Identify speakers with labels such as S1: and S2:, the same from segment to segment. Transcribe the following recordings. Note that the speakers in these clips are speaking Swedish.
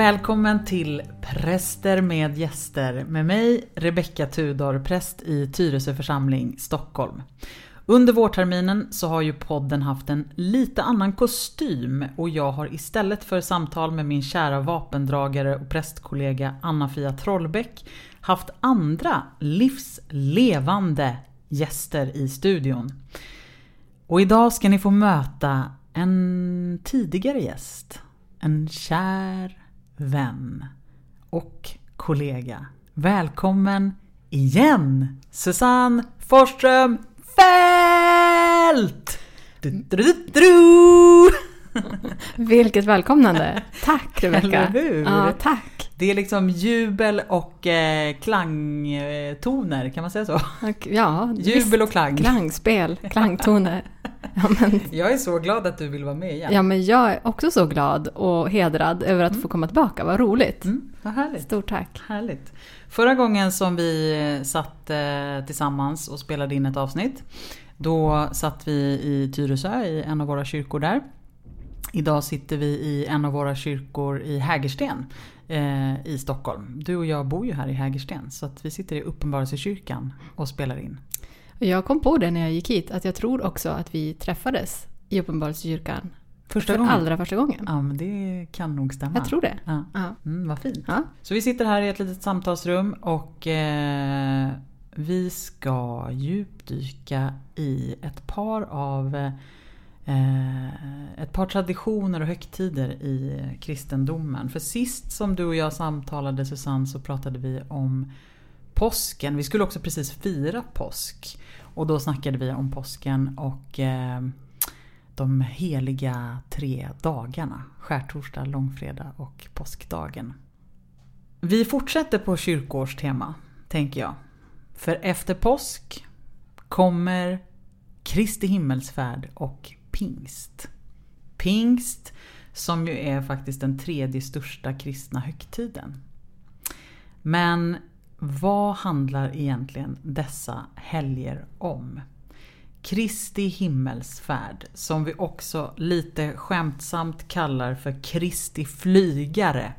S1: Välkommen till Präster med gäster med mig Rebecka Tudor, präst i Tyresö församling, Stockholm. Under vårterminen så har ju podden haft en lite annan kostym och jag har istället för samtal med min kära vapendragare och prästkollega Anna-Fia Trollbäck haft andra livslevande gäster i studion. Och idag ska ni få möta en tidigare gäst. En kär vän och kollega. Välkommen igen Susanne Forsström Fält! Du, du, du.
S2: Vilket välkomnande! Tack Rebecka!
S1: Eller hur?
S2: Ja, tack!
S1: Det är liksom jubel och eh, klangtoner, kan man säga så?
S2: Ja,
S1: Jubel och klang.
S2: Klangspel, klangtoner. Ja men,
S1: Jag är så glad att du vill vara med igen.
S2: ja, men jag är också så glad och hedrad över att få komma tillbaka. Vad roligt!
S1: Mm, vad härligt.
S2: Stort tack!
S1: Härligt. Förra gången som vi eh, satt eh, tillsammans och spelade in ett avsnitt. Då satt vi i Tyresö i en av våra kyrkor där. Idag sitter vi i en av våra kyrkor i Hägersten eh, i Stockholm. Du och jag bor ju här i Hägersten så att vi sitter i Uppenbarelsekyrkan och spelar in.
S2: Jag kom på det när jag gick hit, att jag tror också att vi träffades i Uppenbarelsekyrkan.
S1: Första
S2: för
S1: gången?
S2: allra första gången.
S1: Ja men det kan nog stämma.
S2: Jag tror det.
S1: Ja.
S2: Ja.
S1: Mm, vad fint.
S2: Ja.
S1: Så vi sitter här i ett litet samtalsrum och eh, vi ska djupdyka i ett par av eh, ett par traditioner och högtider i kristendomen. För sist som du och jag samtalade Susanne så pratade vi om påsken. Vi skulle också precis fira påsk. Och då snackade vi om påsken och eh, de heliga tre dagarna. Skärtorsdag, långfredag och påskdagen. Vi fortsätter på kyrkårstema, tänker jag. För efter påsk kommer Kristi himmelsfärd och pingst. Pingst som ju är faktiskt den tredje största kristna högtiden. Men vad handlar egentligen dessa helger om? Kristi himmelsfärd, som vi också lite skämtsamt kallar för Kristi flygare.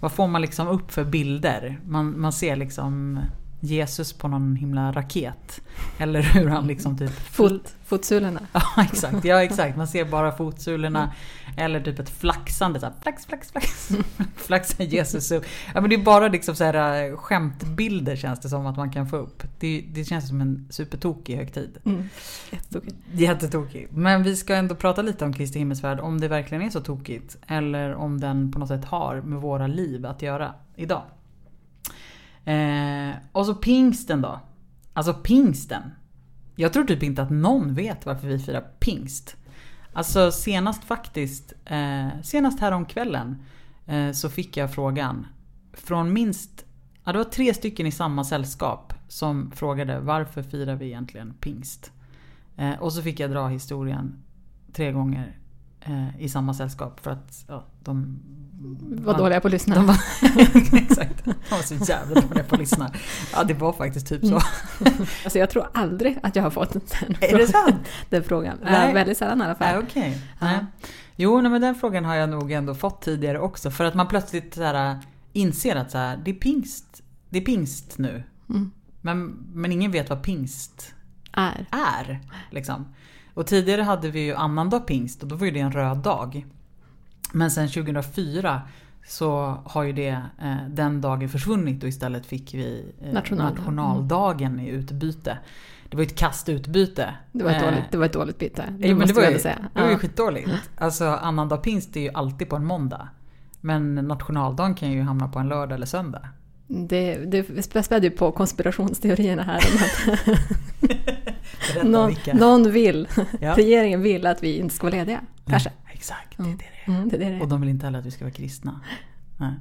S1: Vad får man liksom upp för bilder? Man, man ser liksom Jesus på någon himla raket. Eller hur han liksom typ...
S2: Fot, fotsulorna.
S1: Ja exakt, ja exakt. Man ser bara fotsulorna. Eller typ ett flaxande såhär, flax, flax, flax. Flaxar Jesus upp. Ja men det är bara liksom så här skämtbilder känns det som att man kan få upp. Det, det känns som en supertokig högtid.
S2: Mm.
S1: Jättetokig. Men vi ska ändå prata lite om Kristi himmelsfärd. Om det verkligen är så tokigt. Eller om den på något sätt har med våra liv att göra idag. Och så pingsten då. Alltså pingsten. Jag tror typ inte att någon vet varför vi firar pingst. Alltså senast faktiskt, eh, senast häromkvällen eh, så fick jag frågan från minst, ja det var tre stycken i samma sällskap som frågade varför firar vi egentligen pingst? Eh, och så fick jag dra historien tre gånger eh, i samma sällskap för att ja, de
S2: Var dåliga på att lyssna.
S1: de var, exakt. De var så jävla dåliga på att lyssna. Ja, det var faktiskt typ så.
S2: Alltså jag tror aldrig att jag har fått den,
S1: Är det sant?
S2: den frågan.
S1: Nej.
S2: Väldigt sällan i alla fall.
S1: Nej.
S2: Ja.
S1: Nej. Jo, nej, men den frågan har jag nog ändå fått tidigare också. För att man plötsligt så här, inser att så här, det är pingst. Det är pingst nu.
S2: Mm.
S1: Men, men ingen vet vad pingst
S2: Är.
S1: är. Liksom. Och tidigare hade vi ju annandag pingst och då var ju det en röd dag. Men sen 2004 så har ju det, eh, den dagen försvunnit och istället fick vi eh,
S2: Nationaldag.
S1: nationaldagen i utbyte. Det var ju ett kastutbyte.
S2: Det var ett
S1: Eh,
S2: dåligt, det var ett dåligt byte. Det
S1: Jo, men
S2: måste
S1: det var ju,
S2: säga.
S1: det var ju
S2: Ja.
S1: skitdåligt. Alltså annandag pingst är ju alltid på en måndag. Men nationaldagen kan ju hamna på en lördag eller söndag.
S2: Det, det spädde ju på konspirationsteorierna här. Någon, någon vill,
S1: Ja.
S2: regeringen vill att vi inte ska vara lediga. Kanske.
S1: Ja, exakt, det är
S2: Mm.
S1: det det är.
S2: Mm, det är det
S1: Och de vill inte heller att vi ska vara kristna. Nej.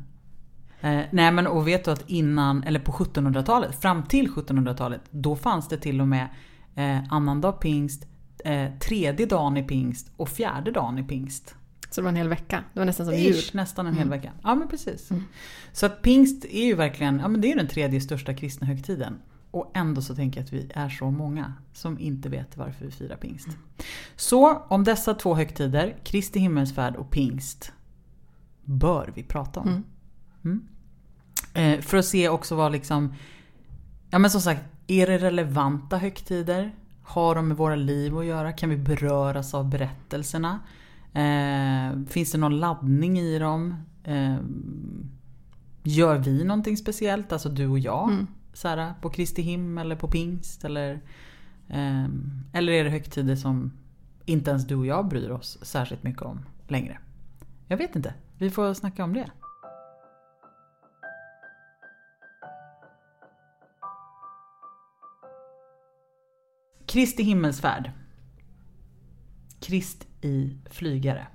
S1: Eh, nej men och vet du att innan, eller på 1700-talet, fram till 1700-talet, då fanns det till och med eh, annandag pingst, eh, tredje dagen i pingst och fjärde dagen i pingst.
S2: Så det var en hel vecka. Det var nästan som jul.
S1: Ish, nästan en hel
S2: Mm.
S1: vecka. Ja men precis.
S2: Mm.
S1: Så att pingst är ju verkligen, ja men det är den tredje största kristna högtiden. Och ändå så tänker jag att vi är så många som inte vet varför vi firar pingst. Så om dessa två högtider, Kristi himmelsfärd och pingst, bör vi prata om.
S2: Mm.
S1: Mm. Eh, för att se också vad liksom... Ja men som sagt, är det relevanta högtider? Har de med våra liv att göra? Kan vi beröras av berättelserna? Eh, finns det någon laddning i dem? Eh, gör vi någonting speciellt? Alltså du och jag? Så här, på Kristi him eller på pingst? Eller, eh, eller är det högtider som inte ens du och jag bryr oss särskilt mycket om längre? Jag vet inte. Vi får snacka om det. Kristi himmelsfärd. Krist i flygare.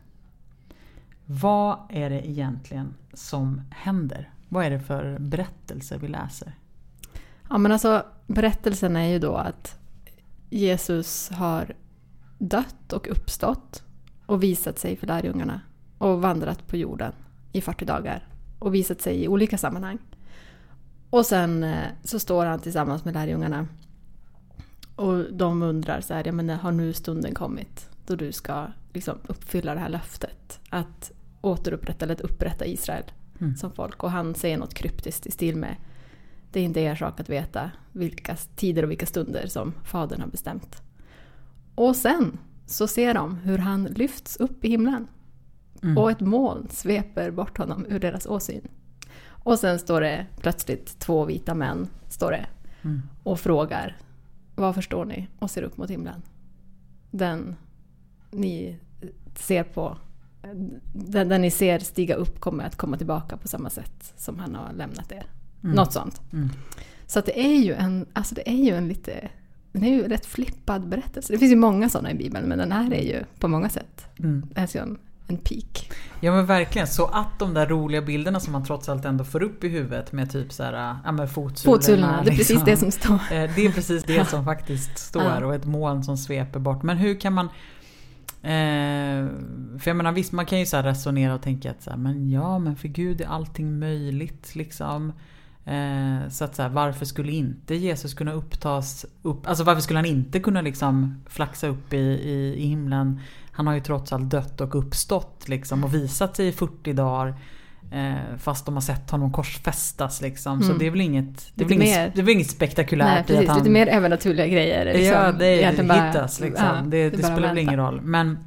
S1: Vad är det egentligen som händer? Vad är det för berättelse vi läser?
S2: Ja men alltså berättelsen är ju då att Jesus har dött och uppstått och visat sig för lärjungarna och vandrat på jorden i 40 dagar och visat sig i olika sammanhang. Och sen eh, så står han tillsammans med lärjungarna och de undrar så här, ja men har nu stunden kommit då du ska liksom uppfylla det här löftet att återupprätta eller upprätta Israel
S1: Mm.
S2: som folk. Och han säger något kryptiskt i stil med det är inte er sak att veta vilka tider och vilka stunder som Fadern har bestämt. Och sen så ser de hur han lyfts upp i himlen.
S1: Mm.
S2: Och ett moln sveper bort honom ur deras åsyn. Och sen står det plötsligt två vita män står det,
S1: Mm.
S2: och frågar Vad förstår ni? Och ser upp mot himlen. Den ni ser på den, den ni ser stiga upp kommer att komma tillbaka på samma sätt som han har lämnat er.
S1: Mm.
S2: Något sånt.
S1: Mm.
S2: Så det är ju en, alltså det är ju en lite, den är ju rätt flippad berättelse. Det finns ju många sådana i Bibeln men den här är ju på många sätt
S1: Mm.
S2: alltså en, en peak.
S1: Ja men verkligen, så att de där roliga bilderna som man trots allt ändå får upp i huvudet med typ så här, ja men fotsulorna.
S2: Fotsulorna, det är precis
S1: liksom.
S2: det som står.
S1: Eh, Det är precis det som faktiskt står och ett moln som sveper bort. Men hur kan man... Eh, för jag menar visst man kan ju så resonera och tänka att så här, men ja men för Gud är allting möjligt liksom. Eh, så att så här, varför skulle inte Jesus kunna upptas upp? Alltså varför skulle han inte kunna liksom flaxa upp i, i, i himlen? Han har ju trots allt dött och uppstått liksom och visat sig i 40 dagar. Eh, fast de har sett honom korsfästas liksom. Så
S2: Mm.
S1: det är väl inget, det är väl inget, det är väl inget spektakulärt
S2: Nej,
S1: i att
S2: precis.
S1: han...
S2: Lite mer övernaturliga grejer. Liksom.
S1: Ja, det är
S2: bara-
S1: hittas liksom.
S2: ja,
S1: det det
S2: att
S1: spelar väl ingen roll. Men,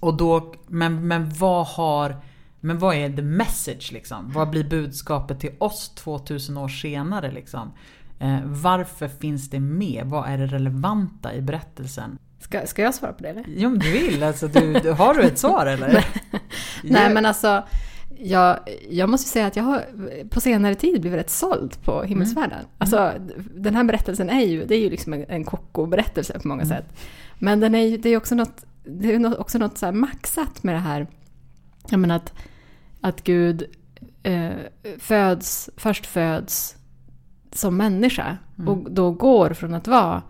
S1: och då, men, men vad har... Men vad är the message liksom? Vad blir budskapet till oss 2000 år senare liksom? Eh, varför finns det med? Vad är det relevanta i berättelsen?
S2: Ska, ska jag svara på det eller?
S1: Jo om du vill, alltså, du, har du ett svar eller?
S2: Nej men alltså, jag, jag måste säga att jag har på senare tid blivit rätt såld på himmelsfärden. Alltså, den här berättelsen är ju, det är ju liksom en, en koko-berättelse på många
S1: Mm.
S2: sätt. Men den är ju, det är också något, det är också något så här maxat med det här, jag menar att, att Gud eh, föds, först föds som människa
S1: Mm.
S2: och då går från att vara,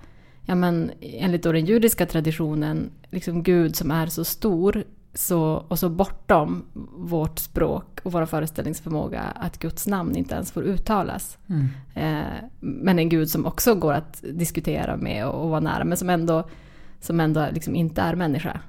S2: ja men enligt då den judiska traditionen, liksom Gud som är så stor så, och så bortom vårt språk och vår föreställningsförmåga att Guds namn inte ens får uttalas.
S1: Mm.
S2: Eh, men en Gud som också går att diskutera med och, och vara nära, men som ändå, som ändå liksom inte är människa.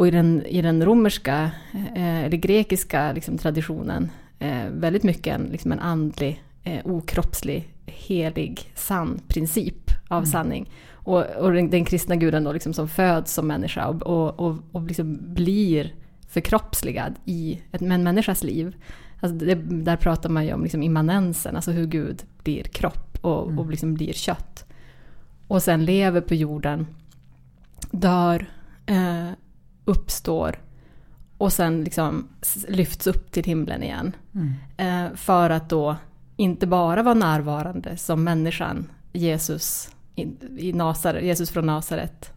S2: Och i den, i den romerska, eh, eller grekiska liksom, traditionen, eh, väldigt mycket en, liksom en andlig, eh, okroppslig, helig, sann princip av
S1: Mm.
S2: sanning. Och, och den, den kristna guden då liksom som föds som människa och, och, och, och liksom blir förkroppsligad i ett, en människas liv. Alltså det, där pratar man ju om liksom immanensen, alltså hur Gud blir kropp och,
S1: Mm.
S2: och liksom blir kött. Och sen lever på jorden, dör, eh, uppstår och sen liksom lyfts upp till himlen igen.
S1: Mm.
S2: Eh, för att då inte bara vara närvarande som människan Jesus, i, Nasaret, Jesus från Nasaret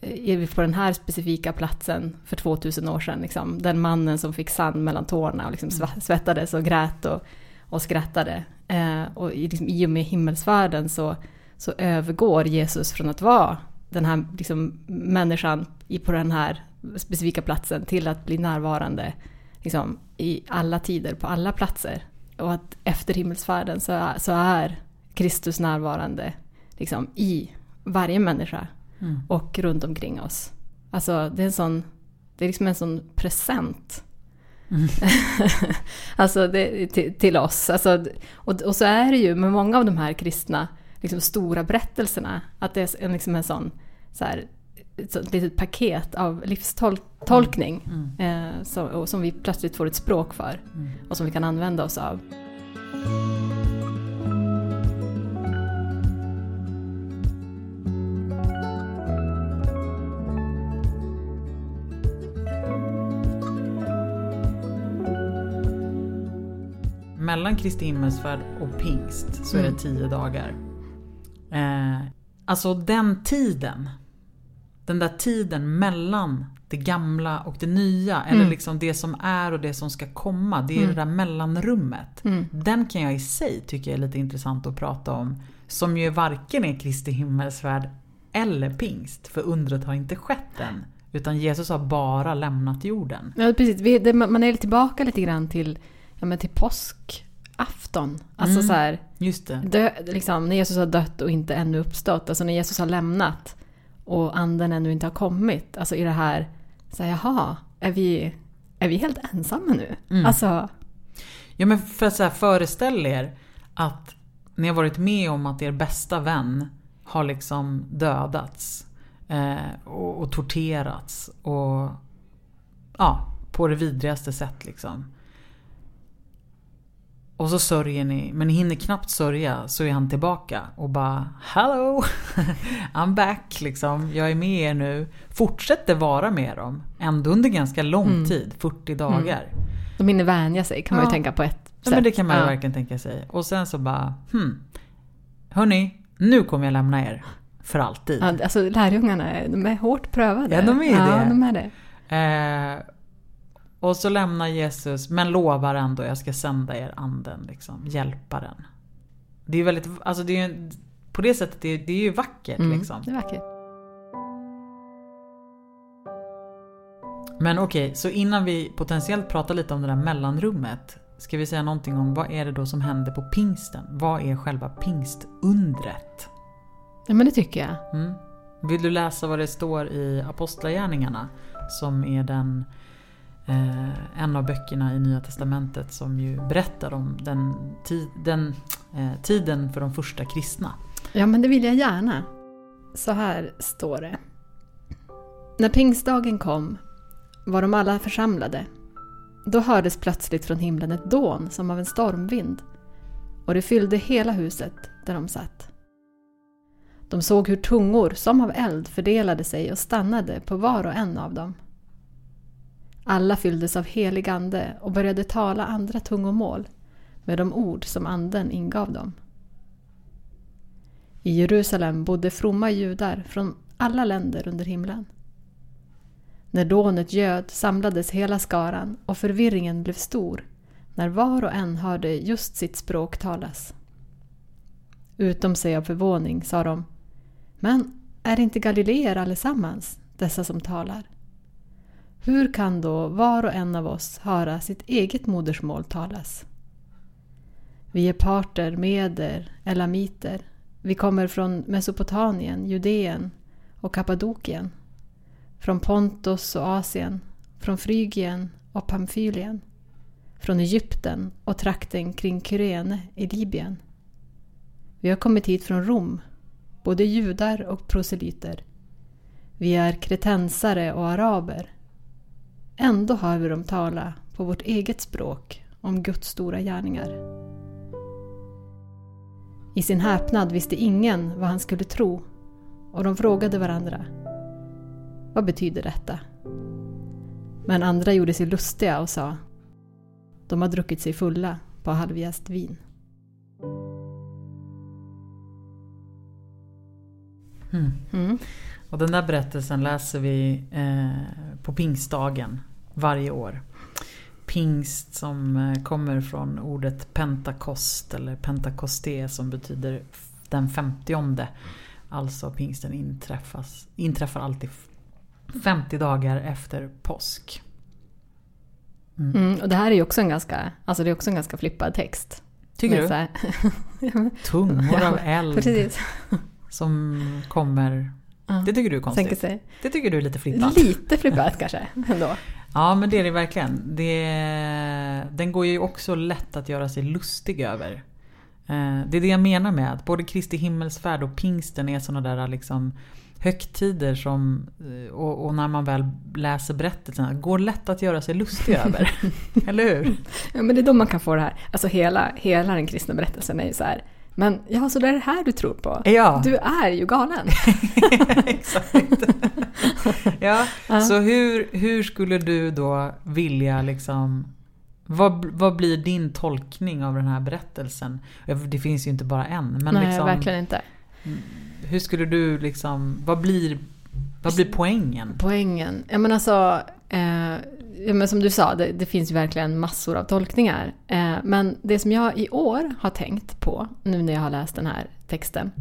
S2: eh, på den här specifika platsen för 2000 år sedan. Liksom, den mannen som fick sand mellan tårna och liksom sva- svettades och grät och, och skrattade. Eh, och i, liksom, i och med himmelsfärden så, så övergår Jesus från att vara den här liksom, människan på den här specifika platsen till att bli närvarande liksom, i alla tider, på alla platser. Och att efter himmelsfärden så är, så är Kristus närvarande liksom, i varje människa
S1: Mm.
S2: och runt omkring oss. Alltså det är en sån, det är liksom en sån present alltså det, till, till oss. Alltså, och, och så är det ju med många av de här kristna liksom, stora berättelserna. Att det är en, liksom en sån så här, ett litet paket av livstolkning
S1: Mm. Mm.
S2: eh, och som vi plötsligt får ett språk för
S1: Mm.
S2: och som vi kan använda oss av.
S1: Mellan Kristi himmelsfärd och pingst så är det
S2: Mm.
S1: tio dagar. Eh, alltså den tiden. Den där tiden mellan det gamla och det nya. Eller
S2: Mm.
S1: liksom det som är och det som ska komma. Det är
S2: Mm.
S1: det där mellanrummet.
S2: Mm.
S1: Den kan jag i sig tycka är lite intressant att prata om. Som ju varken är Kristi himmelsfärd eller pingst. För undret har inte skett än. Utan Jesus har bara lämnat jorden.
S2: Ja, precis. Man är tillbaka lite grann till, ja, men till påskafton. Alltså
S1: Mm.
S2: så här,
S1: Just det.
S2: dö, liksom, när Jesus har dött och inte ännu uppstått. Alltså när Jesus har lämnat och anden ännu inte har kommit. Alltså i det här, så här jaha, är vi, är vi helt ensamma nu?
S1: Mm.
S2: Alltså,
S1: Ja men för att så här, föreställ er att ni har varit med om att er bästa vän har liksom dödats. Eh, och, och torterats. Och ja, på det vidrigaste sätt liksom. Och så sörjer ni, men ni hinner knappt sörja så är han tillbaka och bara Hello! I'm back liksom. Jag är med er nu. Fortsätter vara med dem. Ändå under ganska lång
S2: Mm.
S1: tid, 40 dagar.
S2: de hinner vänja sig kan man
S1: Ja.
S2: ju tänka på ett
S1: Ja,
S2: sätt.
S1: men det kan man ju
S2: Ja.
S1: verkligen tänka sig. Och sen så bara, hmm. Hörni, nu kommer jag lämna er. För alltid.
S2: Ja, alltså lärjungarna, är- de är hårt prövade.
S1: Ja, de är
S2: ja,
S1: det.
S2: de är det.
S1: Eh, och så lämnar Jesus, men lovar ändå, jag ska sända er anden, liksom, hjälparen. Det är väldigt, alltså det är på det sättet, det är, det är ju vackert
S2: Mm,
S1: liksom.
S2: Det är vackert.
S1: Men okej, så innan vi potentiellt pratar lite om det där mellanrummet. Ska vi säga någonting om vad är det då som händer på pingsten? Vad är själva pingstundret?
S2: Ja, men det tycker jag.
S1: Mm. Vill du läsa vad det står i Apostlagärningarna? Som är den, eh, en av böckerna i Nya Testamentet som ju berättar om den, ti- den eh, tiden för de första kristna.
S2: Ja, men det vill jag gärna. Så här står det. När pingstdagen kom var de alla församlade. Då hördes plötsligt från himlen ett dån som av en stormvind och det fyllde hela huset där de satt. De såg hur tungor som av eld fördelade sig och stannade på var och en av dem. Alla fylldes av helig ande och började tala andra tungomål med de ord som anden ingav dem. I Jerusalem bodde fromma judar från alla länder under himlen. När dånet göd samlades hela skaran och förvirringen blev stor när var och en hörde just sitt språk talas. Utom sig av förvåning sa de Men är inte galileer allesammans, dessa som talar? Hur kan då var och en av oss höra sitt eget modersmål talas? Vi är parter, meder, elamiter. Vi kommer från Mesopotamien, Judeen och Kappadokien. Från Pontos och Asien, från Frygien och Pamfylien. Från Egypten och trakten kring Kyrene i Libyen. Vi har kommit hit från Rom, både judar och proselyter. Vi är kretensare och araber. Ändå hör vi dem tala på vårt eget språk om Guds stora gärningar. I sin häpnad visste ingen vad han skulle tro och de frågade varandra. Vad betyder detta? Men andra gjorde sig lustiga och sa De har druckit sig fulla på halvjäst vin.
S1: Mm.
S2: Mm.
S1: Och den där berättelsen läser vi eh, på pingstdagen varje år. Pingst som eh, kommer från ordet pentakost eller pentakosté som betyder den femtionde. Alltså pingsten inträffas, inträffar alltid f- 50 dagar efter påsk. Mm.
S2: Mm, och det här är ju också en ganska, alltså det är också en ganska flippad text.
S1: Tycker du?
S2: här-
S1: Tungor av eld
S2: Precis.
S1: som kommer.
S2: Ja.
S1: Det tycker du är konstigt? Det tycker du är lite flippat?
S2: Lite flippat kanske ändå.
S1: Ja men det är det verkligen. Det, den går ju också lätt att göra sig lustig över. Eh, det är det jag menar med att både Kristi himmelsfärd och pingsten är sådana där liksom högtider som, eh, och, och, när man väl läser berättelsen, går lätt att göra sig lustig över. Eller hur?
S2: Ja men det är då man kan få det här, alltså hela, hela den kristna berättelsen är ju så här men ja, så det är det här du tror på?
S1: Ja.
S2: Du är ju galen.
S1: Exakt. ja, ja, så hur, hur skulle du då vilja liksom vad, vad blir din tolkning av den här berättelsen? Det finns ju inte bara en. Men
S2: Nej,
S1: liksom,
S2: verkligen inte.
S1: Hur skulle du liksom, vad blir, vad blir poängen?
S2: Poängen? Ja men alltså, eh, men som du sa, det, det, finns ju verkligen massor av tolkningar. Eh, men det som jag i år har tänkt på, nu när jag har läst den här texten,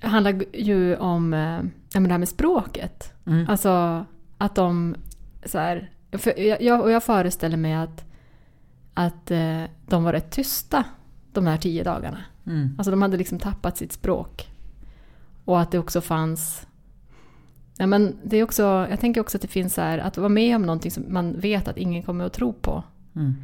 S2: handlar ju om eh, ja, men det här med språket. Mm. Alltså att de så här, för jag, och jag föreställer mig att, att eh, de var rätt tysta de här tio dagarna. Mm. Alltså de hade liksom tappat sitt språk. Och att det också fanns... Ja, men det är också, jag tänker också att det finns så här, att vara med om någonting som man vet att ingen kommer att tro på. Mm.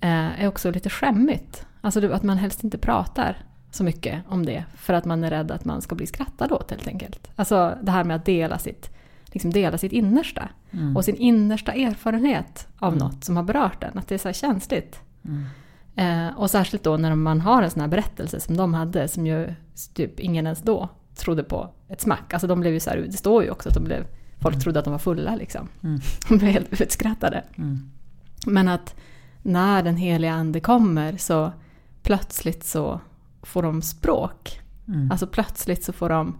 S2: Eh, är också lite skämmigt. Alltså att man helst inte pratar så mycket om det. För att man är rädd att man ska bli skrattad åt helt enkelt. Alltså det här med att dela sitt, liksom dela sitt innersta. Mm. Och sin innersta erfarenhet av mm. något som har berört den. Att det är så här känsligt. Mm. Eh, och särskilt då när man har en sån här berättelse som de hade, som ju typ ingen ens då trodde på ett smack. Alltså de blev ju så här, det står ju också att de blev, folk mm. trodde att de var fulla liksom. Mm. De blev helt utskrattade. Mm. Men att när den heliga ande kommer så plötsligt så får de språk. Mm. Alltså plötsligt så får de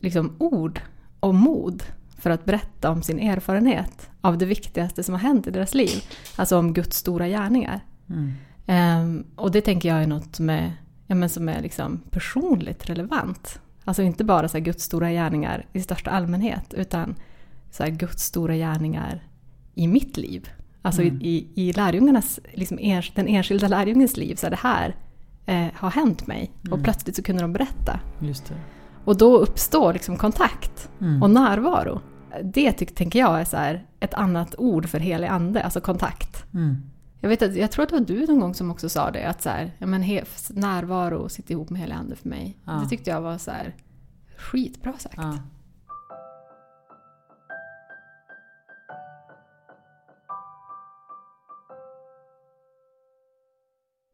S2: liksom ord och mod för att berätta om sin erfarenhet av det viktigaste som har hänt i deras liv. Alltså om Guds stora gärningar. Mm. Um, och det tänker jag är något som är, ja, men som är liksom personligt relevant. Alltså inte bara så Guds stora gärningar i största allmänhet utan så Guds stora gärningar i mitt liv. Alltså mm. i, i lärjungarnas, liksom ens, den enskilda lärjungens liv. Så det här eh, har hänt mig. Mm. Och plötsligt så kunde de berätta. Och då uppstår liksom kontakt mm. och närvaro. Det tänker jag är så här, ett annat ord för helig ande, alltså kontakt. Jag, vet att, jag tror att det var du någon gång som också sa det, att så här, ja, men he, närvaro sitter ihop med helig ande för mig. Ja. Det tyckte jag var så här, skitbra sagt. Ja.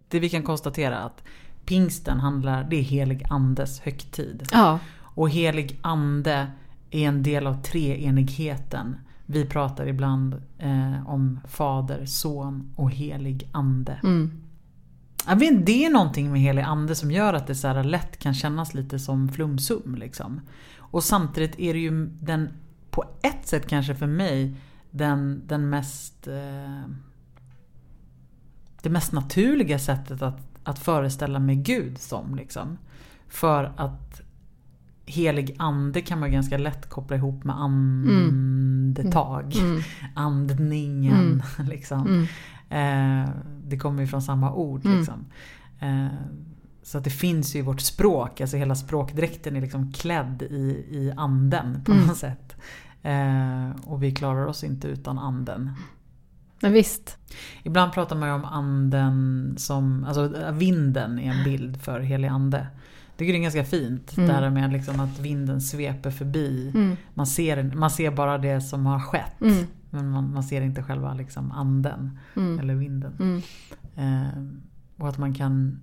S1: Det vi kan konstatera att pingsten handlar, det är helig andes högtid.
S2: Ja.
S1: Och helig ande är en del av treenigheten. Vi pratar ibland eh, om Fader, Son och Helig Ande. Mm. Vet, det är någonting med Helig Ande som gör att det så lätt kan kännas lite som flumsum. Liksom. Och samtidigt är det ju den, på ett sätt kanske för mig, den, den mest... Eh, det mest naturliga sättet att, att föreställa mig Gud som. Liksom. För att helig ande kan man ganska lätt koppla ihop med andetag. Mm. mm. Andningen. Mm. Liksom. Mm. Eh, det kommer ju från samma ord. Mm. Liksom. Eh, så att det finns ju i vårt språk, alltså hela språkdräkten är liksom klädd i, i anden på mm. något sätt. Eh, och vi klarar oss inte utan anden.
S2: Men visst.
S1: Ibland pratar man ju om anden som, alltså vinden är en bild för helig ande tycker det är ganska fint. Mm. Det här med liksom att vinden sveper förbi. Mm. Man, ser, man ser bara det som har skett. Mm. Men man, man, ser inte själva liksom anden. Mm. Eller vinden. Mm. Eh, och att man kan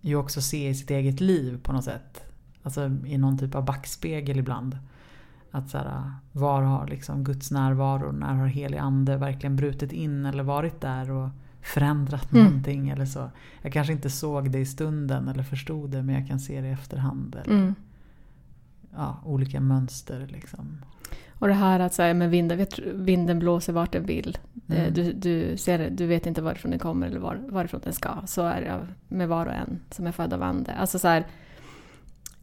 S1: ju också se i sitt eget liv på något sätt. Alltså i någon typ av backspegel ibland. Att så här, var har liksom Guds närvaro, när har helig ande verkligen brutit in eller varit där och förändrat mm. någonting eller så. Jag kanske inte såg det i stunden eller förstod det men jag kan se det i efterhand. Eller, mm. ja, olika mönster liksom.
S2: Och det här att säga med vinden, vinden blåser vart den vill. Eh, mm. Du, du, ser, du vet inte varifrån den kommer eller var, varifrån den ska. Så är det med var och en som är född av ande. Alltså så här,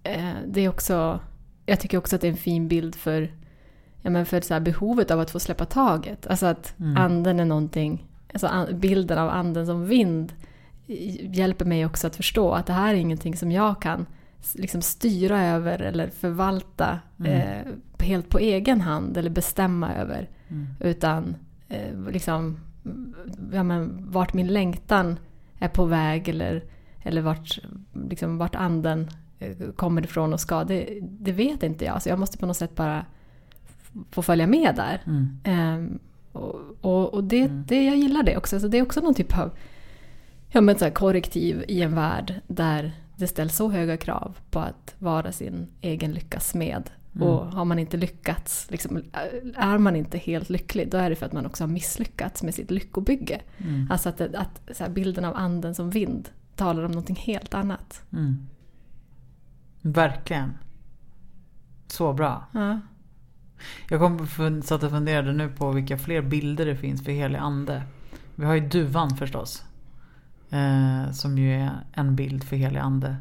S2: eh, det är också, jag tycker också att det är en fin bild för, ja men för så behovet av att få släppa taget. Alltså att mm. anden är någonting alltså bilden av anden som vind hjälper mig också att förstå att det här är ingenting som jag kan liksom styra över eller förvalta mm. eh, helt på egen hand eller bestämma över. Mm. Utan eh, liksom, ja, men, vart min längtan är på väg eller, eller vart, liksom, vart anden eh, kommer ifrån och ska, det, det vet inte jag. Så jag måste på något sätt bara få följa med där.
S1: Mm.
S2: Um, och, och, och det,
S1: Mm.
S2: det, jag gillar det också. Så det är också någon typ av ja, men så här korrektiv i en värld där det ställs så höga krav på att vara sin egen lyckas smed.
S1: Mm.
S2: Och har man inte lyckats, liksom, är man inte helt lycklig, då är det för att man också har misslyckats med sitt lyckobygge.
S1: Mm.
S2: Alltså att, att här, bilden av anden som vind talar om någonting helt annat.
S1: Mm. Verkligen. Så bra.
S2: Ja.
S1: Jag kom satt och funderade nu på vilka fler bilder det finns för helig ande. Vi har ju duvan förstås. Eh, som ju är en bild för helig ande.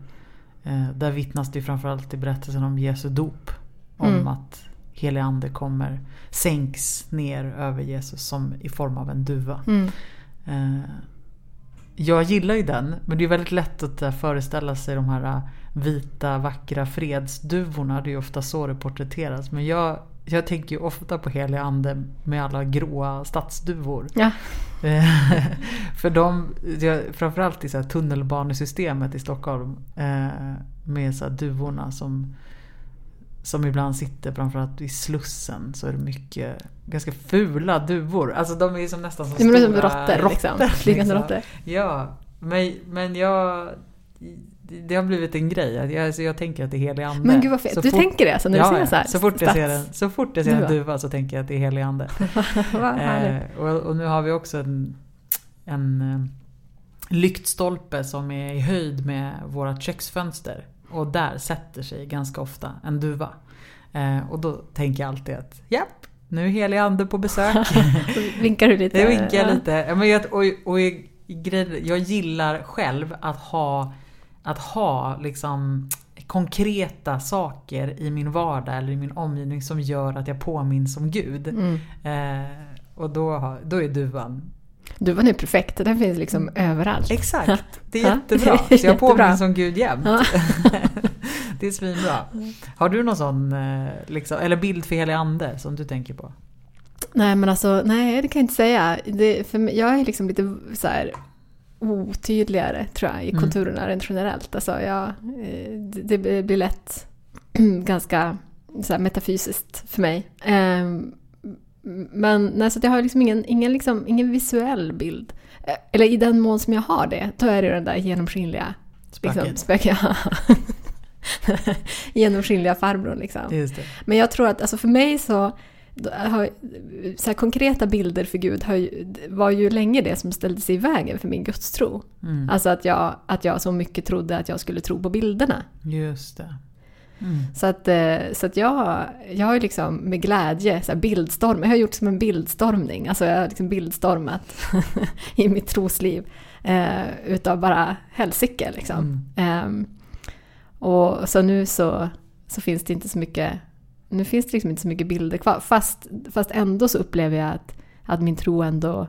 S1: Eh, där vittnas det ju framförallt i berättelsen om Jesu dop. Om
S2: Mm.
S1: att helig ande kommer, sänks ner över Jesus som i form av en duva.
S2: Mm.
S1: Eh, jag gillar ju den, men det är väldigt lätt att eh, föreställa sig de här eh, vita vackra fredsduvorna. Det är ju ofta så det porträtteras. Men jag, jag tänker ju ofta på helig ande med alla gråa stadsduvor.
S2: Ja.
S1: För de, framförallt i så här tunnelbanesystemet i Stockholm. eh, Med så duvorna som, som ibland sitter framförallt i Slussen. Så är det mycket ganska fula duvor. Alltså de är som nästan som
S2: Det är som
S1: stora
S2: råttor, liksom. Flygande
S1: liksom.
S2: råttor.
S1: Ja, men, men jag... Det har blivit en grej. Jag, alltså jag tänker att det är helig ande.
S2: Men gud vad fett. Du
S1: fort-
S2: tänker det alltså när
S1: ja,
S2: du ser så här
S1: så fort jag ser en, så fort jag ser en
S2: Duva.
S1: så tänker jag att det är helig ande. Eh, och, och nu har vi också en, en eh, lyktstolpe som är i höjd med vårt köksfönster. Och där sätter sig ganska ofta en duva. Eh, och då tänker jag alltid att japp, nu är helig ande på besök.
S2: Vinkar du lite?
S1: Det vinkar jag
S2: Ja.
S1: lite. Men jag, och, och jag, grejen- jag gillar själv att ha, att ha liksom konkreta saker i min vardag eller i min omgivning som gör att jag påminns om Gud.
S2: Mm.
S1: Eh, och då, då är duvan.
S2: Duvan är perfekt, den finns liksom överallt.
S1: Exakt, det är
S2: Ja,
S1: jättebra. Så jag påminns om Gud jämt.
S2: Ja.
S1: det är svinbra. Har du någon sån, eh, liksom, eller bild för helig ande som du tänker på?
S2: Nej men alltså, nej det kan jag inte säga. Det, för mig, jag är liksom lite så här otydligare tror jag i
S1: Mm.
S2: konturerna rent generellt. Alltså jag, eh, det, det blir lätt ganska så här metafysiskt för mig. Ehm, Men nej, så att jag har liksom ingen, ingen, liksom, ingen visuell bild. Eh, Eller i den mån som jag har det, då är det den där genomskinliga liksom,
S1: Spöket.
S2: spöket. genomskinliga farbrorn liksom. Men jag tror att alltså för mig så, så konkreta bilder för Gud var ju länge det som ställde sig i vägen för min gudstro.
S1: Mm.
S2: Alltså att jag, att jag så mycket trodde att jag skulle tro på bilderna.
S1: Just det. Mm.
S2: Så att, eh, så att jag, jag har ju liksom med glädje så här bildstorm, jag har gjort som en bildstormning. Alltså jag har liksom bildstormat i mitt trosliv. Eh, utav bara helsike liksom.
S1: Mm.
S2: Ehm, och så nu så, så finns det inte så mycket nu finns det liksom inte så mycket bilder kvar. Fast, fast ändå så upplever jag att, att min tro ändå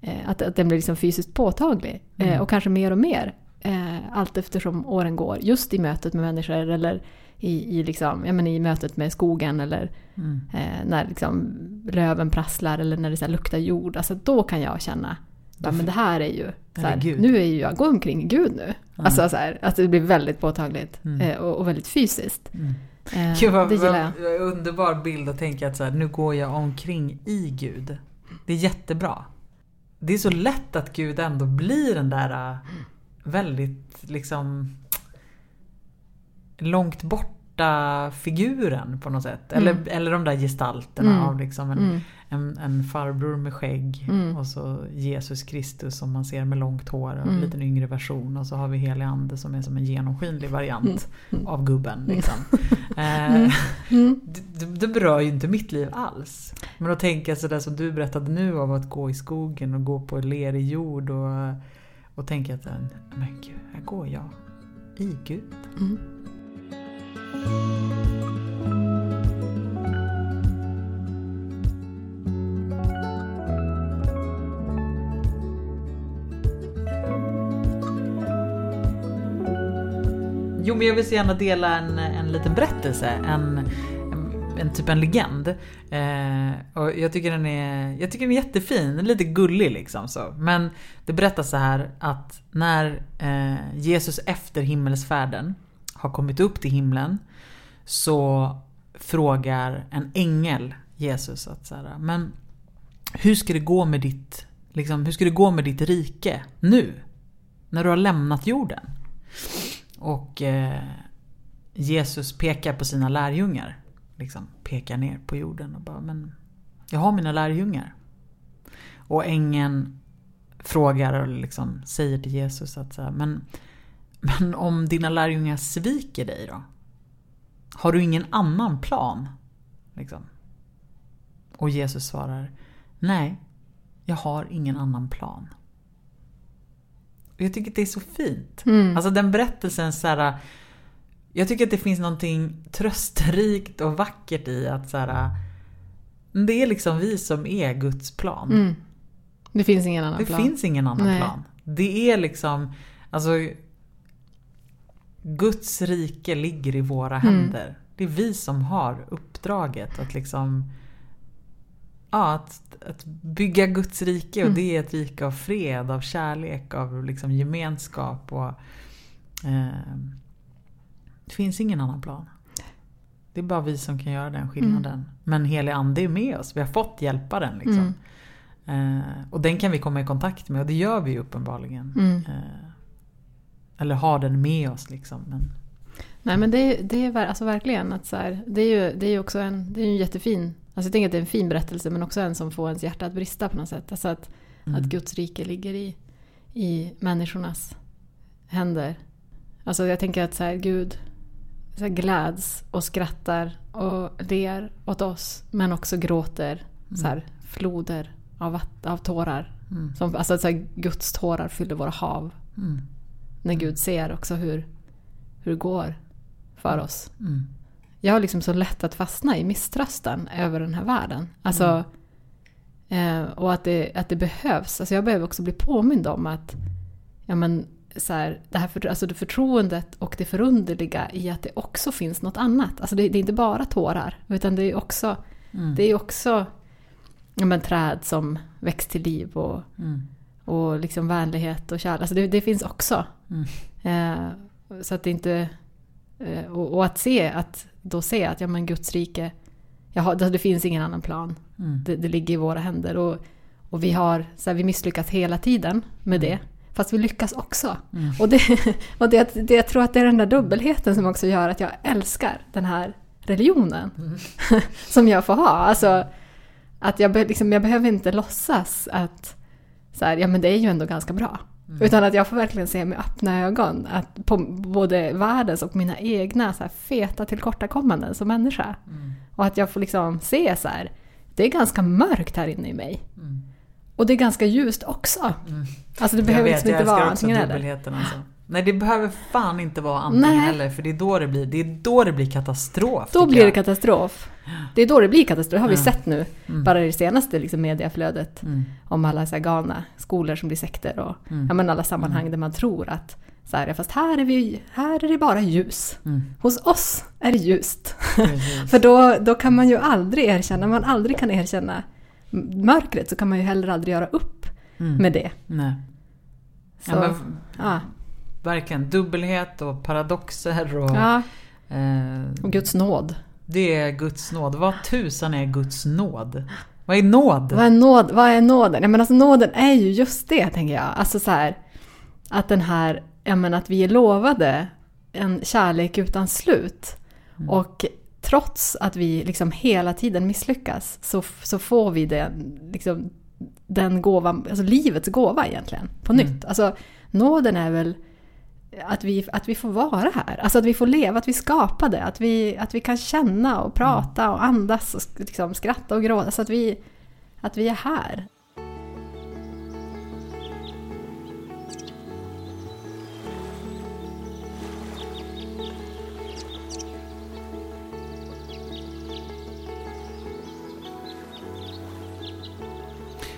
S2: eh, att, att den blir liksom fysiskt påtaglig. Eh,
S1: Mm.
S2: och kanske mer och mer. Eh, allt eftersom åren går. Just i mötet med människor eller i, i, liksom, ja, men i mötet med skogen eller
S1: Mm.
S2: eh, när liksom löven prasslar eller när det så luktar jord. Alltså då kan jag känna ja, men det här är ju så här, nu är ju jag går omkring Gud nu.
S1: Ja.
S2: Alltså så här, att det blir väldigt påtagligt
S1: Mm.
S2: eh, och, och väldigt fysiskt.
S1: Mm.
S2: Eh,
S1: Gud vad,
S2: det gillar jag.
S1: vad underbar bild att tänka att så här, nu går jag omkring i Gud. Det är jättebra. Det är så lätt att Gud ändå blir den där äh, väldigt liksom långt borta figuren på något sätt. Eller,
S2: Mm.
S1: eller de där gestalterna
S2: Mm.
S1: av liksom en,
S2: Mm.
S1: en, en farbror med skägg
S2: Mm.
S1: och så Jesus Kristus som man ser med långt hår och en
S2: Mm.
S1: liten yngre version och så har vi helig ande som är som en genomskinlig variant
S2: Mm.
S1: av gubben. Liksom. Eh, det, det berör ju inte mitt liv alls. Men att tänka sådär som du berättade nu av att gå i skogen och gå på lerig jord och, och tänka att men gud, här går jag i Gud. Jo men jag vill så gärna dela en, en liten berättelse. En, en, en typ en legend. Eh, och jag tycker den är, jag tycker den är jättefin, lite gullig liksom. Så. Men det berättas så här att när eh, Jesus efter himmelsfärden har kommit upp till himlen så frågar en ängel Jesus att så här, men hur ska det gå med ditt, liksom, hur ska det gå med ditt rike nu? När du har lämnat jorden? Och eh, Jesus pekar på sina lärjungar. Liksom pekar ner på jorden och bara men jag har mina lärjungar. Och ängeln frågar och liksom säger till Jesus att så här, men, men om dina lärjungar sviker dig då? Har du ingen annan plan? Liksom. Och Jesus svarar Nej, jag har ingen annan plan. Och jag tycker att det är så fint.
S2: Mm.
S1: Alltså den berättelsen så här, Jag tycker att det finns någonting trösterikt och vackert i att så här, Det är liksom vi som är Guds plan.
S2: Mm. Det finns ingen annan
S1: det
S2: plan.
S1: finns ingen annan
S2: Nej.
S1: plan. Det är liksom, alltså Guds rike ligger i våra
S2: Mm.
S1: händer. Det är vi som har uppdraget att liksom Ja, att, att bygga Guds rike och
S2: Mm.
S1: det är ett rike av fred, av kärlek, av liksom gemenskap och eh, Det finns ingen annan plan. Det är bara vi som kan göra den skillnaden.
S2: Mm.
S1: Men helig ande är med oss. Vi har fått hjälpa den liksom.
S2: Mm.
S1: Eh, och den kan vi komma i kontakt med och det gör vi ju uppenbarligen.
S2: Mm.
S1: Eh, eller har den med oss liksom. Men,
S2: Nej men det, det är alltså verkligen att så här, det är ju det är också en, det är en jättefin, alltså jag tänker att det är en fin berättelse men också en som får ens hjärta att brista på något sätt. Alltså att,
S1: mm.
S2: att Guds rike ligger i, i människornas händer. Alltså jag tänker att så här, Gud så här, gläds och skrattar och ler åt oss men också gråter så här, floder av, vatt- av tårar.
S1: Mm.
S2: Som, alltså att så här, Guds tårar fyller våra hav.
S1: Mm.
S2: När Gud ser också hur, hur det går för oss.
S1: Mm.
S2: Jag har liksom så lätt att fastna i misströstan över den här världen. Alltså, eh, och att det, att det behövs. Alltså jag behöver också bli påmind om att ja, men, så här, det här för, alltså det förtroendet och det förunderliga i att det också finns något annat. Alltså det, det är inte bara tårar, utan det är också,
S1: Mm.
S2: det är också ja, men, träd som väcks till liv och,
S1: Mm.
S2: och liksom vänlighet och kärlek. Alltså det, det finns också.
S1: Mm.
S2: Eh, så att inte... Eh, och, att se, att då se att ja, men Guds rike, har, det finns ingen annan plan.
S1: Mm.
S2: Det, det ligger i våra händer. Och, och vi har så här, vi misslyckas hela tiden med det. Fast vi lyckas också.
S1: Mm.
S2: Och, det, och det, det, jag tror att det är den där dubbelheten som också gör att jag älskar den här religionen.
S1: Mm.
S2: som jag får ha. Alltså, att jag, liksom, jag behöver inte låtsas att så här, ja, men det är ju ändå ganska bra.
S1: Mm.
S2: Utan att jag får verkligen se med öppna ögon att på både världens och mina egna så här, feta tillkortakommanden som människa.
S1: Mm.
S2: Och att jag får liksom se så här, det är ganska mörkt här inne i mig.
S1: Mm.
S2: Och det är ganska ljust också.
S1: Mm.
S2: Alltså det
S1: Jag
S2: behöver
S1: vet,
S2: liksom inte vara antingen eller.
S1: alltså. Nej det behöver fan inte vara antingen
S2: Nej.
S1: eller för det är då det blir, det är då det blir katastrof.
S2: Då blir det katastrof. Det är då det blir katastrof, det har vi
S1: Ja.
S2: sett nu.
S1: Mm.
S2: Bara det senaste liksom, mediaflödet.
S1: Mm.
S2: Om alla så här, galna skolor som blir sekter och
S1: Mm.
S2: ja, men alla sammanhang där man tror att så här, ja, fast här är, vi, här är det bara ljus.
S1: Mm.
S2: Hos oss är det ljust. För då, då kan man ju aldrig erkänna, man aldrig kan erkänna mörkret så kan man ju heller aldrig göra upp
S1: Mm.
S2: med det.
S1: Nej.
S2: Så,
S1: Ja,
S2: ja,
S1: men, verkligen, dubbelhet och paradoxer och...
S2: ja,
S1: Eh,
S2: och Guds nåd.
S1: det är Guds nåd. Vad tusan är Guds nåd? Vad är nåd?
S2: Vad är, nåd, vad är nåden? Ja, men alltså, nåden är ju just det, tänker jag. Alltså så här, att den här, ja, men att vi är lovade en kärlek utan slut.
S1: Mm.
S2: Och trots att vi liksom hela tiden misslyckas så, så får vi den, liksom, den gåvan, alltså livets gåva egentligen, på
S1: Mm.
S2: nytt. Alltså nåden är väl att vi, att vi får vara här, alltså att vi får leva, att vi skapade, att vi, att vi kan känna och prata och andas och liksom skratta och gråta. Så att vi, att vi är här.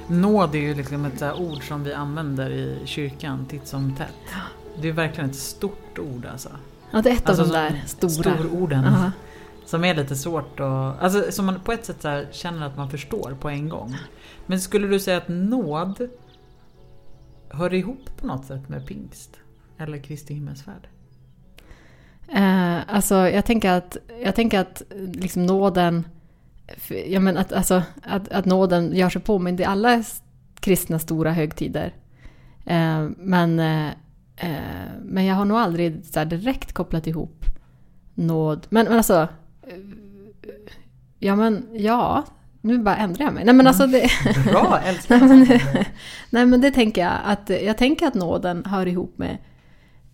S1: Nåd är ju liksom ett ord som vi använder i kyrkan titt som tätt. Det är verkligen ett stort ord alltså.
S2: Ja, det är ett
S1: Alltså
S2: av de där
S1: som
S2: stora.
S1: Stororden.
S2: Ja.
S1: Som är lite svårt att... Alltså som man på ett sätt så känner att man förstår på en gång. Men skulle du säga att nåd hör ihop på något sätt med pingst? Eller Kristi himmelsfärd?
S2: Eh, alltså jag tänker att, jag tänker att liksom nåden, ja, men att, alltså, att, att nåden gör sig påmind i alla kristna stora högtider. Eh, men, eh, men jag har nog aldrig så direkt kopplat ihop nåd. Men, men alltså, eh, ja men ja, nu bara ändrar jag mig. Nej men alltså det...
S1: Bra, älskar
S2: nej, men, nej men det tänker jag att, jag tänker att nåden hör ihop med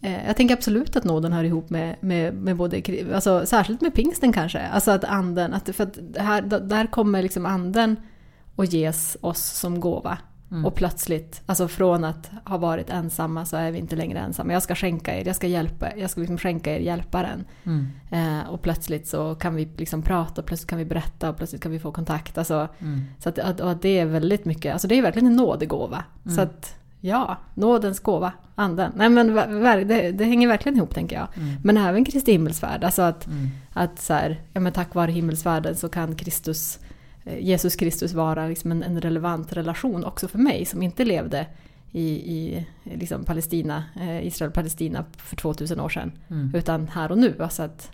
S2: Eh, jag tänker absolut att nåden hör ihop med, med, med både, alltså särskilt med pingsten kanske. Alltså att anden, att, för att här, där kommer liksom anden och ges oss som gåva. Mm. Och plötsligt, alltså från att ha varit ensamma så är vi inte längre ensamma. Jag ska skänka er, jag ska hjälpa jag ska liksom skänka er hjälparen. Mm. Eh, och plötsligt så kan vi liksom prata, och plötsligt kan vi berätta och plötsligt kan vi få kontakt. Alltså, mm. Så att, att, det är väldigt mycket, alltså det är verkligen en nådegåva. Så mm. att Ja, nådens gåva, anden. Nej men det, det hänger verkligen ihop tänker jag. Mm. Men även Kristi himmelsfärd. Alltså att, mm. att så här, ja, men tack vare himmelsfärden så kan Kristus, Jesus Kristus vara liksom en, en relevant relation också för mig som inte levde i, i liksom Palestina, eh, Israel-Palestina för 2000 år sedan. Mm. Utan här och nu. Alltså att,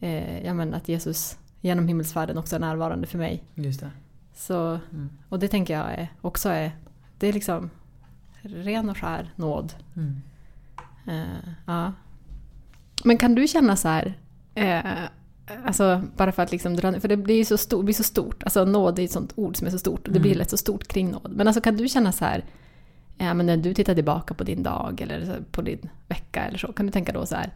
S2: eh, ja, men att Jesus genom himmelsfärden också är närvarande för mig.
S1: Just det.
S2: Så, mm. Och det tänker jag är, också är, det är liksom ren och skär nåd. Mm. Uh, ja. Men kan du känna så här, uh, alltså bara för att liksom dra för det blir så stort, blir så stort, alltså nåd är ett sånt ord som är så stort och det blir mm. lätt så stort kring nåd. Men alltså kan du känna så här, ja, men när du tittar tillbaka på din dag eller på din vecka eller så, kan du tänka då så här,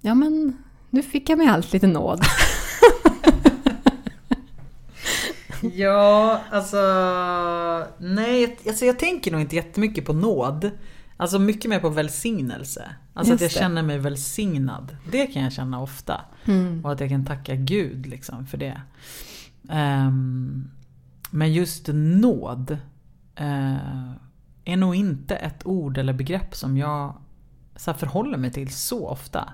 S2: ja men nu fick jag med allt lite nåd.
S1: Ja, alltså... Nej, alltså jag tänker nog inte jättemycket på nåd. Alltså mycket mer på välsignelse. Alltså Just att jag det. känner mig välsignad. Det kan jag känna ofta. Mm. Och att jag kan tacka Gud liksom för det. Um, men just nåd uh, är nog inte ett ord eller begrepp som jag så förhåller mig till så ofta.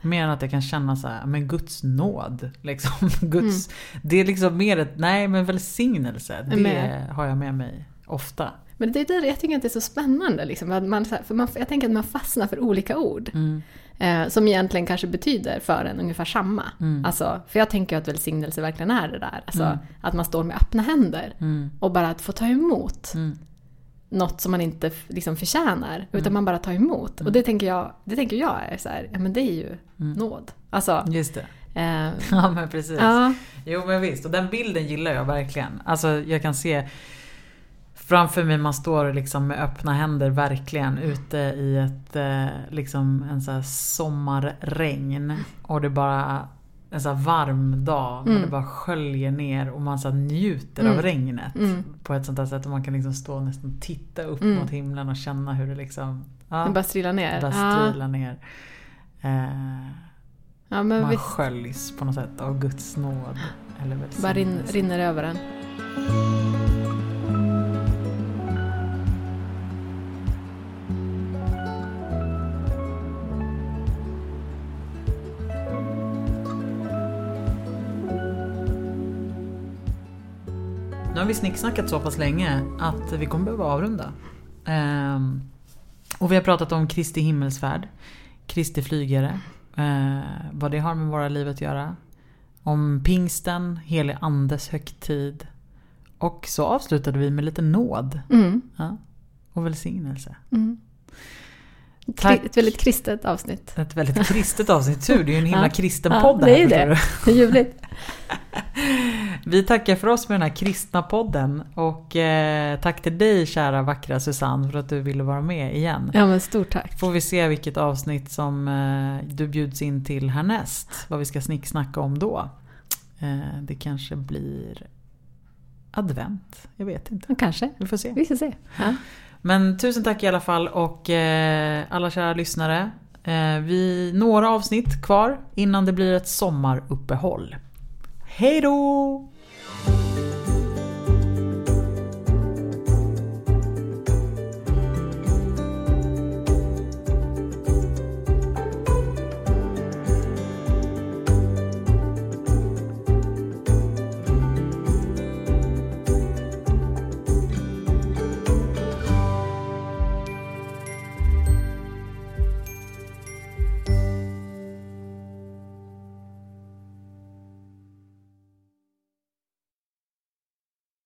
S1: Mer än att jag kan känna så här, men Guds nåd. Liksom. Guds, mm. Det är liksom mer ett, nej men välsignelse. Det har jag med mig ofta.
S2: Men det är det jag tycker att det är så spännande. Liksom. Man, för man, jag tänker att man fastnar för olika ord. Mm. Eh, som egentligen kanske betyder för en ungefär samma. Mm. Alltså, för jag tänker att välsignelse verkligen är det där. Alltså, mm. Att man står med öppna händer. Mm. Och bara att få ta emot. Mm något som man inte liksom förtjänar. Utan mm. man bara tar emot. Mm. Och det tänker jag, det tänker jag är så här, ja men det är ju mm. nåd. Alltså,
S1: Just det. Eh, ja men precis. Ja. Jo men visst, och den bilden gillar jag verkligen. Alltså jag kan se framför mig man står liksom med öppna händer verkligen ute i ett eh, liksom en så sommarregn. Och det bara en så varm dag mm. när det bara sköljer ner och man så njuter mm. av regnet. Mm. På ett sånt där sätt att man kan liksom stå och nästan titta upp mm. mot himlen och känna hur det liksom...
S2: Ja, det bara strilar ner.
S1: Bara strilar ner. Eh, ja, man vi... sköljs på något sätt av Guds nåd. Eller
S2: bara rinner över en.
S1: Vi snicksnackat så pass länge att vi kommer behöva avrunda. Um, och vi har pratat om Kristi himmelsfärd, Kristi flygare, uh, vad det har med våra liv att göra. Om pingsten, helig andes högtid. Och så avslutade vi med lite nåd. Mm. Ja, och välsignelse. Mm.
S2: Tack. Ett väldigt kristet avsnitt.
S1: Ett väldigt kristet avsnitt. Tur, det är ju en himla kristen podd
S2: ja, det är det. Det är ljuvligt.
S1: Vi tackar för oss med den här kristna podden. Och eh, tack till dig kära vackra Susanne för att du ville vara med igen.
S2: Ja men stort tack.
S1: Får vi se vilket avsnitt som eh, du bjuds in till härnäst. Vad vi ska snicksnacka om då. Eh, det kanske blir advent. Jag vet inte.
S2: Kanske.
S1: Vi får se.
S2: Vi får se. Ja.
S1: Men tusen tack i alla fall och alla kära lyssnare. Vi några avsnitt kvar innan det blir ett sommaruppehåll. Hej då!